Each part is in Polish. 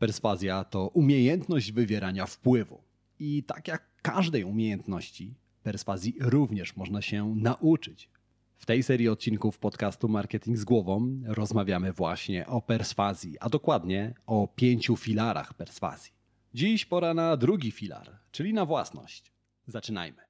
Perswazja to umiejętność wywierania wpływu. I tak jak każdej umiejętności, perswazji również można się nauczyć. W tej serii odcinków podcastu Marketing z Głową rozmawiamy właśnie o perswazji, a dokładnie o pięciu filarach perswazji. Dziś pora na drugi filar, czyli na własność. Zaczynajmy.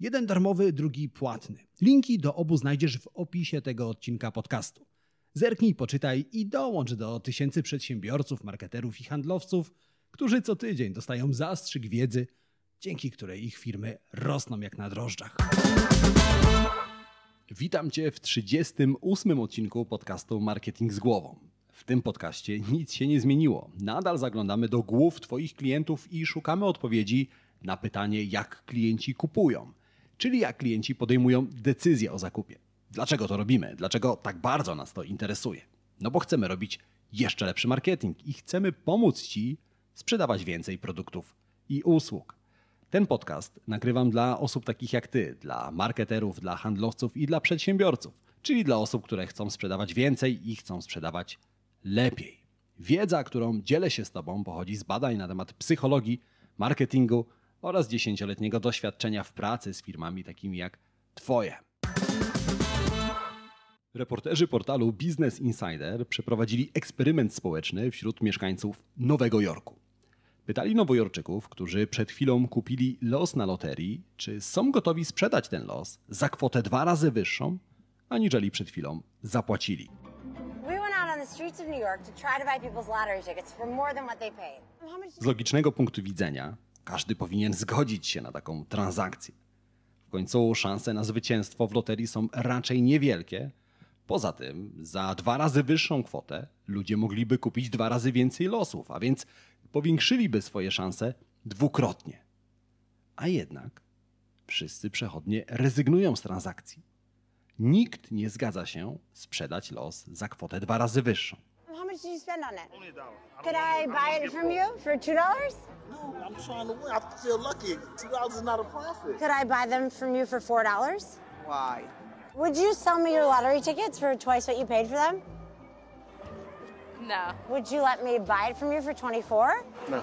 Jeden darmowy, drugi płatny. Linki do obu znajdziesz w opisie tego odcinka podcastu. Zerknij, poczytaj i dołącz do tysięcy przedsiębiorców, marketerów i handlowców, którzy co tydzień dostają zastrzyk wiedzy, dzięki której ich firmy rosną jak na drożdżach. Witam Cię w 38 odcinku podcastu Marketing z Głową. W tym podcaście nic się nie zmieniło. Nadal zaglądamy do głów Twoich klientów i szukamy odpowiedzi na pytanie, jak klienci kupują, czyli jak klienci podejmują decyzję o zakupie. Dlaczego to robimy? Dlaczego tak bardzo nas to interesuje? No bo chcemy robić jeszcze lepszy marketing i chcemy pomóc Ci sprzedawać więcej produktów i usług. Ten podcast nagrywam dla osób takich jak Ty, dla marketerów, dla handlowców i dla przedsiębiorców, czyli dla osób, które chcą sprzedawać więcej i chcą sprzedawać lepiej. Wiedza, którą dzielę się z Tobą, pochodzi z badań na temat psychologii, marketingu oraz dziesięcioletniego doświadczenia w pracy z firmami takimi jak Twoje. Reporterzy portalu Business Insider przeprowadzili eksperyment społeczny wśród mieszkańców Nowego Jorku. Pytali Nowojorczyków, którzy przed chwilą kupili los na loterii, czy są gotowi sprzedać ten los za kwotę dwa razy wyższą, aniżeli przed chwilą zapłacili. Z logicznego punktu widzenia każdy powinien zgodzić się na taką transakcję. W końcu szanse na zwycięstwo w loterii są raczej niewielkie. Poza tym, za dwa razy wyższą kwotę ludzie mogliby kupić dwa razy więcej losów, a więc powiększyliby swoje szanse dwukrotnie. A jednak wszyscy przechodnie rezygnują z transakcji. Nikt nie zgadza się sprzedać los za kwotę dwa razy wyższą. how much did you spend on it? Could I buy it from you for two dollars? I'm trying to win. I feel lucky. Two dollars is not a profit. Could I buy them from you for four dollars? Why? Would you sell me your lottery tickets for twice what you paid for them? No. Would you let me buy it from you for twenty-four? No.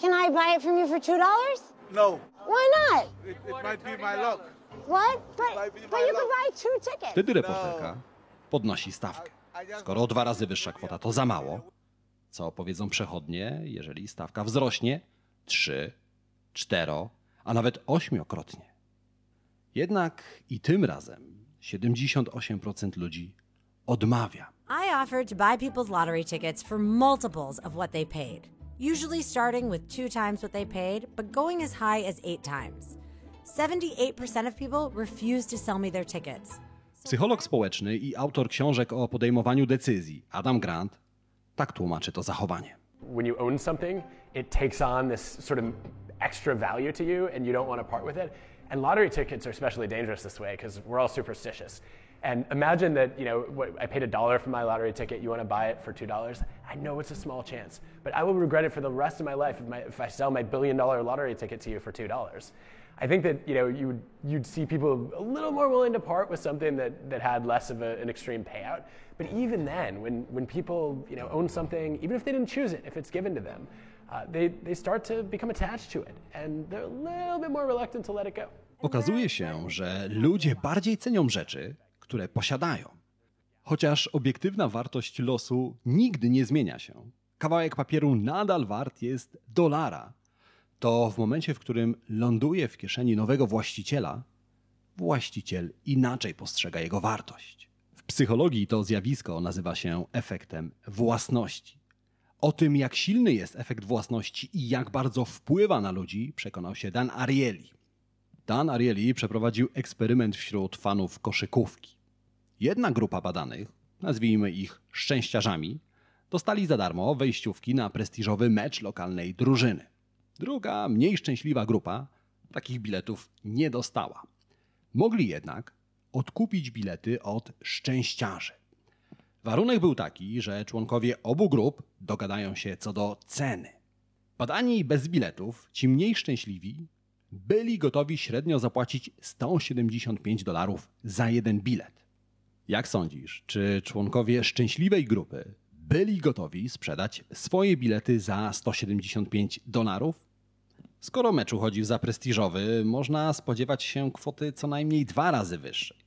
Can I buy it from you for two dollars? No. Why not? It, it might be my luck. What? But, but you could buy two tickets. Wtedy reporterka podnosi stawkę. Skoro dwa razy wyższa kwota to za mało, co powiedzą przechodnie, jeżeli stawka wzrośnie trzy, cztero, a nawet ośmiokrotnie. Jednak i tym razem 78% ludzi odmawia. I offered to buy people's lottery tickets for multiples of what they paid, usually starting with two times what they paid, but going as high as eight times. 78% of people refused to sell me their tickets. Psycholog społeczny i autor książek o podejmowaniu decyzji, Adam Grant, tak tłumaczy to zachowanie. When you own something, it takes on this sort of extra value to you and you don't want to part with it. And lottery tickets are especially dangerous this way because we're all superstitious. And imagine that, you know, what, I paid a dollar for my lottery ticket, you want to buy it for $2. I know it's a small chance, but I will regret it for the rest of my life if, my, if I sell my billion dollar lottery ticket to you for $2. I think that, you know, you would, you'd see people a little more willing to part with something that, that had less of a, an extreme payout. But even then, when, when people, you know, own something, even if they didn't choose it, if it's given to them, uh, they, they start to become attached to it and they're a little bit more reluctant to let it go. Okazuje się, że ludzie bardziej cenią rzeczy, które posiadają. Chociaż obiektywna wartość losu nigdy nie zmienia się, kawałek papieru nadal wart jest dolara, to w momencie, w którym ląduje w kieszeni nowego właściciela, właściciel inaczej postrzega jego wartość. W psychologii to zjawisko nazywa się efektem własności. O tym, jak silny jest efekt własności i jak bardzo wpływa na ludzi, przekonał się Dan Ariely. Dan Ariely przeprowadził eksperyment wśród fanów koszykówki. Jedna grupa badanych, nazwijmy ich szczęściarzami, dostali za darmo wejściówki na prestiżowy mecz lokalnej drużyny. Druga, mniej szczęśliwa grupa takich biletów nie dostała. Mogli jednak odkupić bilety od szczęściarzy. Warunek był taki, że członkowie obu grup dogadają się co do ceny. Badani bez biletów, ci mniej szczęśliwi, byli gotowi średnio zapłacić 175 dolarów za jeden bilet. Jak sądzisz, czy członkowie szczęśliwej grupy byli gotowi sprzedać swoje bilety za 175 dolarów? Skoro mecz uchodził za prestiżowy, można spodziewać się kwoty co najmniej dwa razy wyższej.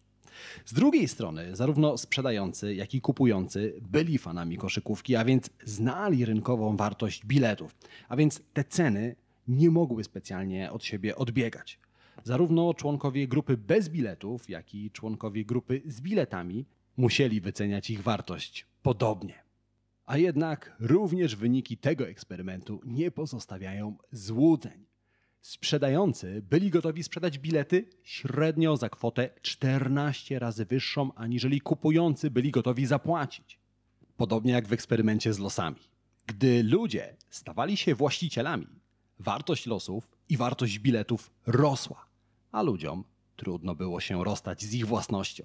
Z drugiej strony, zarówno sprzedający, jak i kupujący byli fanami koszykówki, a więc znali rynkową wartość biletów, a więc te ceny nie mogły specjalnie od siebie odbiegać. Zarówno członkowie grupy bez biletów, jak i członkowie grupy z biletami musieli wyceniać ich wartość podobnie. A jednak również wyniki tego eksperymentu nie pozostawiają złudzeń. Sprzedający byli gotowi sprzedać bilety średnio za kwotę 14 razy wyższą, aniżeli kupujący byli gotowi zapłacić. Podobnie jak w eksperymencie z losami. Gdy ludzie stawali się właścicielami, wartość losów i wartość biletów rosła, a ludziom trudno było się rozstać z ich własnością.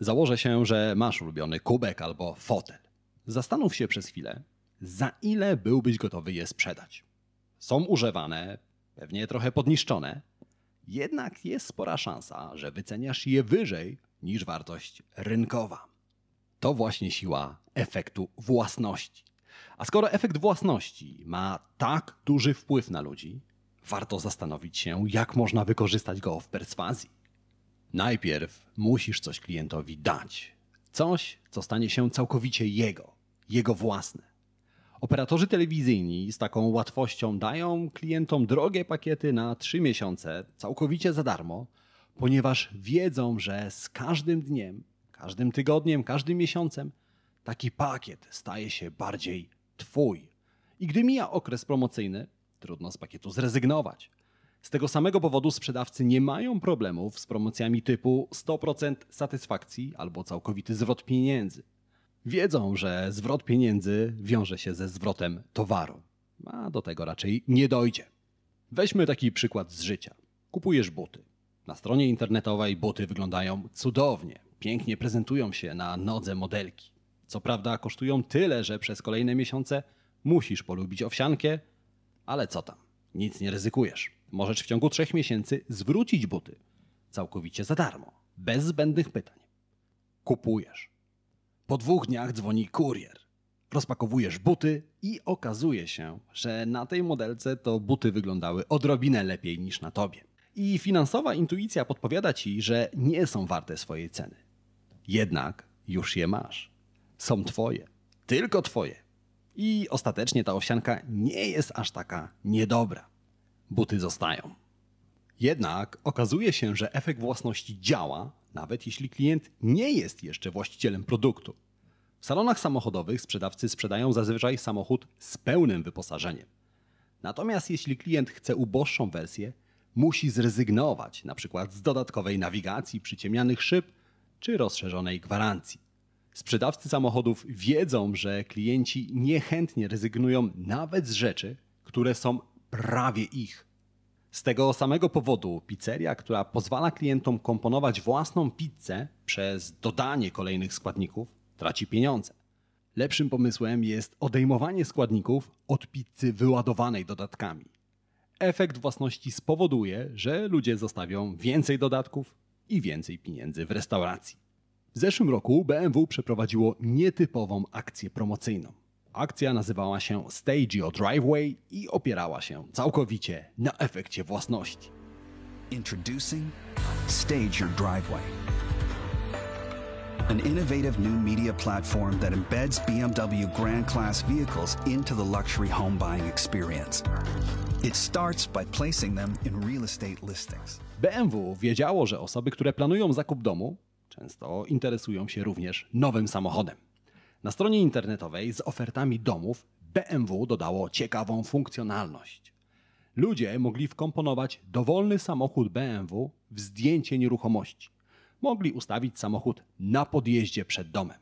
Założę się, że masz ulubiony kubek albo fotel. Zastanów się przez chwilę, za ile byłbyś gotowy je sprzedać. Są używane, pewnie trochę podniszczone, jednak jest spora szansa, że wyceniasz je wyżej niż wartość rynkowa. To właśnie siła efektu własności. A skoro efekt własności ma tak duży wpływ na ludzi, warto zastanowić się, jak można wykorzystać go w perswazji. Najpierw musisz coś klientowi dać. Coś, co stanie się całkowicie jego, jego własne. Operatorzy telewizyjni z taką łatwością dają klientom drogie pakiety na 3 miesiące całkowicie za darmo, ponieważ wiedzą, że z każdym dniem, każdym tygodniem, każdym miesiącem taki pakiet staje się bardziej twój. I gdy mija okres promocyjny, trudno z pakietu zrezygnować. Z tego samego powodu sprzedawcy nie mają problemów z promocjami typu 100% satysfakcji albo całkowity zwrot pieniędzy. Wiedzą, że zwrot pieniędzy wiąże się ze zwrotem towaru, a do tego raczej nie dojdzie. Weźmy taki przykład z życia. Kupujesz buty. Na stronie internetowej buty wyglądają cudownie, pięknie prezentują się na nodze modelki. Co prawda kosztują tyle, że przez kolejne miesiące musisz polubić owsiankę, ale co tam, nic nie ryzykujesz. Możesz w ciągu trzech miesięcy zwrócić buty całkowicie za darmo, bez zbędnych pytań. Kupujesz. Po dwóch dniach dzwoni kurier. Rozpakowujesz buty i okazuje się, że na tej modelce to buty wyglądały odrobinę lepiej niż na tobie. I finansowa intuicja podpowiada ci, że nie są warte swojej ceny. Jednak już je masz. Są twoje. Tylko twoje. I ostatecznie ta owsianka nie jest aż taka niedobra. Buty zostają. Jednak okazuje się, że efekt własności działa, nawet jeśli klient nie jest jeszcze właścicielem produktu. W salonach samochodowych sprzedawcy sprzedają zazwyczaj samochód z pełnym wyposażeniem. Natomiast jeśli klient chce uboższą wersję, musi zrezygnować np. z dodatkowej nawigacji, przyciemnianych szyb czy rozszerzonej gwarancji. Sprzedawcy samochodów wiedzą, że klienci niechętnie rezygnują nawet z rzeczy, które są prawie ich. Z tego samego powodu pizzeria, która pozwala klientom komponować własną pizzę przez dodanie kolejnych składników, traci pieniądze. Lepszym pomysłem jest odejmowanie składników od pizzy wyładowanej dodatkami. Efekt własności spowoduje, że ludzie zostawią więcej dodatków i więcej pieniędzy w restauracji. W zeszłym roku BMW przeprowadziło nietypową akcję promocyjną. Akcja nazywała się Stage Your Driveway i opierała się całkowicie na efekcie własności. Introducing Stage Your Driveway, an innovative new media platform that embeds BMW Grand Class vehicles into the luxury home buying experience. It starts by placing them in real estate listings. BMW wiedziało, że osoby, które planują zakup domu, często interesują się również nowym samochodem. Na stronie internetowej z ofertami domów BMW dodało ciekawą funkcjonalność. Ludzie mogli wkomponować dowolny samochód BMW w zdjęcie nieruchomości. Mogli ustawić samochód na podjeździe przed domem.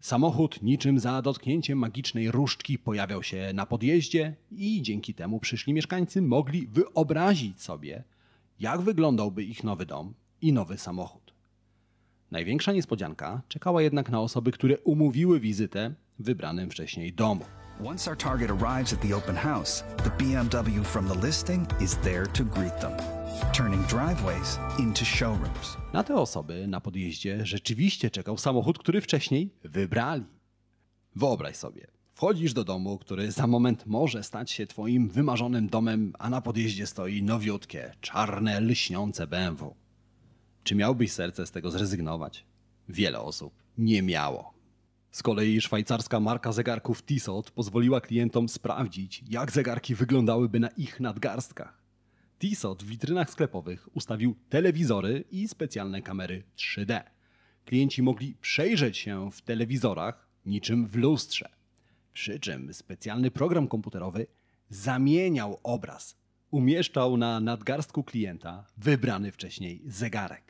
Samochód niczym za dotknięciem magicznej różdżki pojawiał się na podjeździe i dzięki temu przyszli mieszkańcy mogli wyobrazić sobie, jak wyglądałby ich nowy dom i nowy samochód. Największa niespodzianka czekała jednak na osoby, które umówiły wizytę w wybranym wcześniej domu. Once our target arrives at the open house, the BMW from the listing is there to greet them, turning driveways into showrooms. Na te osoby na podjeździe rzeczywiście czekał samochód, który wcześniej wybrali. Wyobraź sobie, wchodzisz do domu, który za moment może stać się twoim wymarzonym domem, a na podjeździe stoi nowiutkie, czarne, lśniące BMW. Czy miałbyś serce z tego zrezygnować? Wiele osób nie miało. Z kolei szwajcarska marka zegarków Tissot pozwoliła klientom sprawdzić, jak zegarki wyglądałyby na ich nadgarstkach. Tissot w witrynach sklepowych ustawił telewizory i specjalne kamery 3D. Klienci mogli przejrzeć się w telewizorach niczym w lustrze. Przy czym specjalny program komputerowy zamieniał obraz. Umieszczał na nadgarstku klienta wybrany wcześniej zegarek.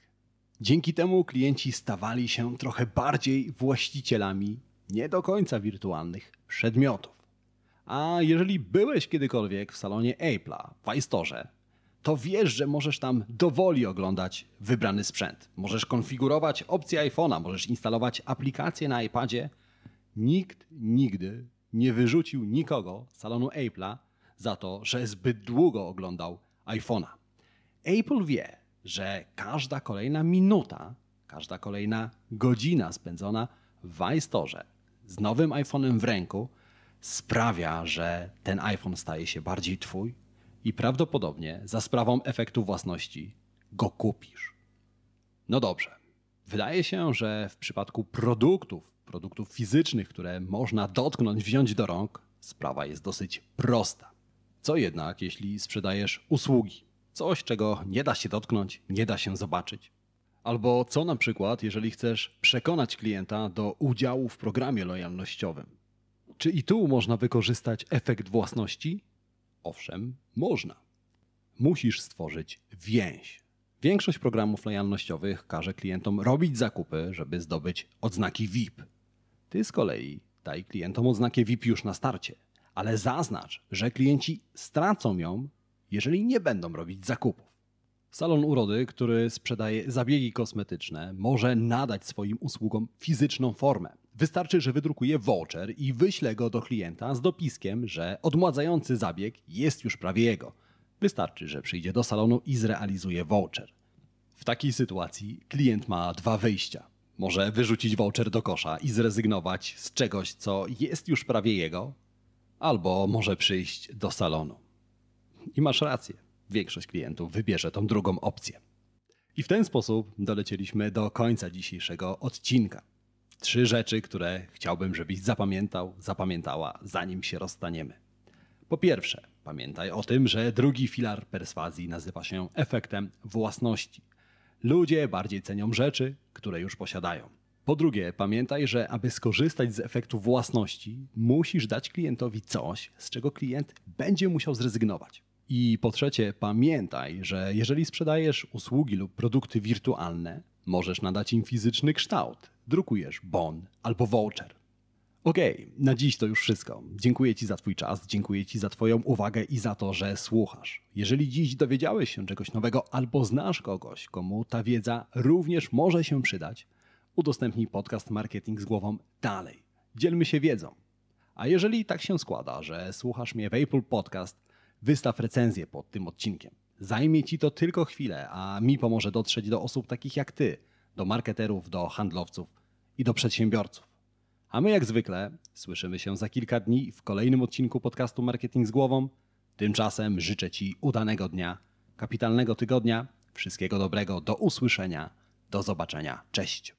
Dzięki temu klienci stawali się trochę bardziej właścicielami nie do końca wirtualnych przedmiotów. A jeżeli byłeś kiedykolwiek w salonie Apple'a w iStore, to wiesz, że możesz tam dowoli oglądać wybrany sprzęt. Możesz konfigurować opcje iPhone'a, możesz instalować aplikacje na iPadzie. Nikt nigdy nie wyrzucił nikogo z salonu Apple'a za to, że zbyt długo oglądał iPhone'a. Apple wie, że każda kolejna minuta, każda kolejna godzina spędzona w iStore z nowym iPhone'em w ręku sprawia, że ten iPhone staje się bardziej twój i prawdopodobnie za sprawą efektu własności go kupisz. No dobrze. Wydaje się, że w przypadku produktów, produktów fizycznych, które można dotknąć, wziąć do rąk, sprawa jest dosyć prosta. Co jednak, jeśli sprzedajesz usługi? Coś, czego nie da się dotknąć, nie da się zobaczyć. Albo co na przykład, jeżeli chcesz przekonać klienta do udziału w programie lojalnościowym? Czy i tu można wykorzystać efekt własności? Owszem, można. Musisz stworzyć więź. Większość programów lojalnościowych każe klientom robić zakupy, żeby zdobyć odznaki VIP. Ty z kolei daj klientom odznakę VIP już na starcie, ale zaznacz, że klienci stracą ją, jeżeli nie będą robić zakupów. Salon urody, który sprzedaje zabiegi kosmetyczne, może nadać swoim usługom fizyczną formę. Wystarczy, że wydrukuje voucher i wyśle go do klienta z dopiskiem, że odmładzający zabieg jest już prawie jego. Wystarczy, że przyjdzie do salonu i zrealizuje voucher. W takiej sytuacji klient ma dwa wyjścia. Może wyrzucić voucher do kosza i zrezygnować z czegoś, co jest już prawie jego, albo może przyjść do salonu. I masz rację. Większość klientów wybierze tą drugą opcję. I w ten sposób dolecieliśmy do końca dzisiejszego odcinka. Trzy rzeczy, które chciałbym, żebyś zapamiętał, zapamiętała, zanim się rozstaniemy. Po pierwsze, pamiętaj o tym, że drugi filar perswazji nazywa się efektem własności. Ludzie bardziej cenią rzeczy, które już posiadają. Po drugie, pamiętaj, że aby skorzystać z efektu własności, musisz dać klientowi coś, z czego klient będzie musiał zrezygnować. I po trzecie, pamiętaj, że jeżeli sprzedajesz usługi lub produkty wirtualne, możesz nadać im fizyczny kształt. Drukujesz bon albo voucher. Okej, na dziś to już wszystko. Dziękuję Ci za Twój czas, dziękuję Ci za Twoją uwagę i za to, że słuchasz. Jeżeli dziś dowiedziałeś się czegoś nowego albo znasz kogoś, komu ta wiedza również może się przydać, udostępnij podcast Marketing z głową dalej. Dzielmy się wiedzą. A jeżeli tak się składa, że słuchasz mnie w Apple Podcast, wystaw recenzję pod tym odcinkiem. Zajmie Ci to tylko chwilę, a mi pomoże dotrzeć do osób takich jak Ty, do marketerów, do handlowców i do przedsiębiorców. A my jak zwykle słyszymy się za kilka dni w kolejnym odcinku podcastu Marketing z głową. Tymczasem życzę Ci udanego dnia, kapitalnego tygodnia, wszystkiego dobrego, do usłyszenia, do zobaczenia. Cześć.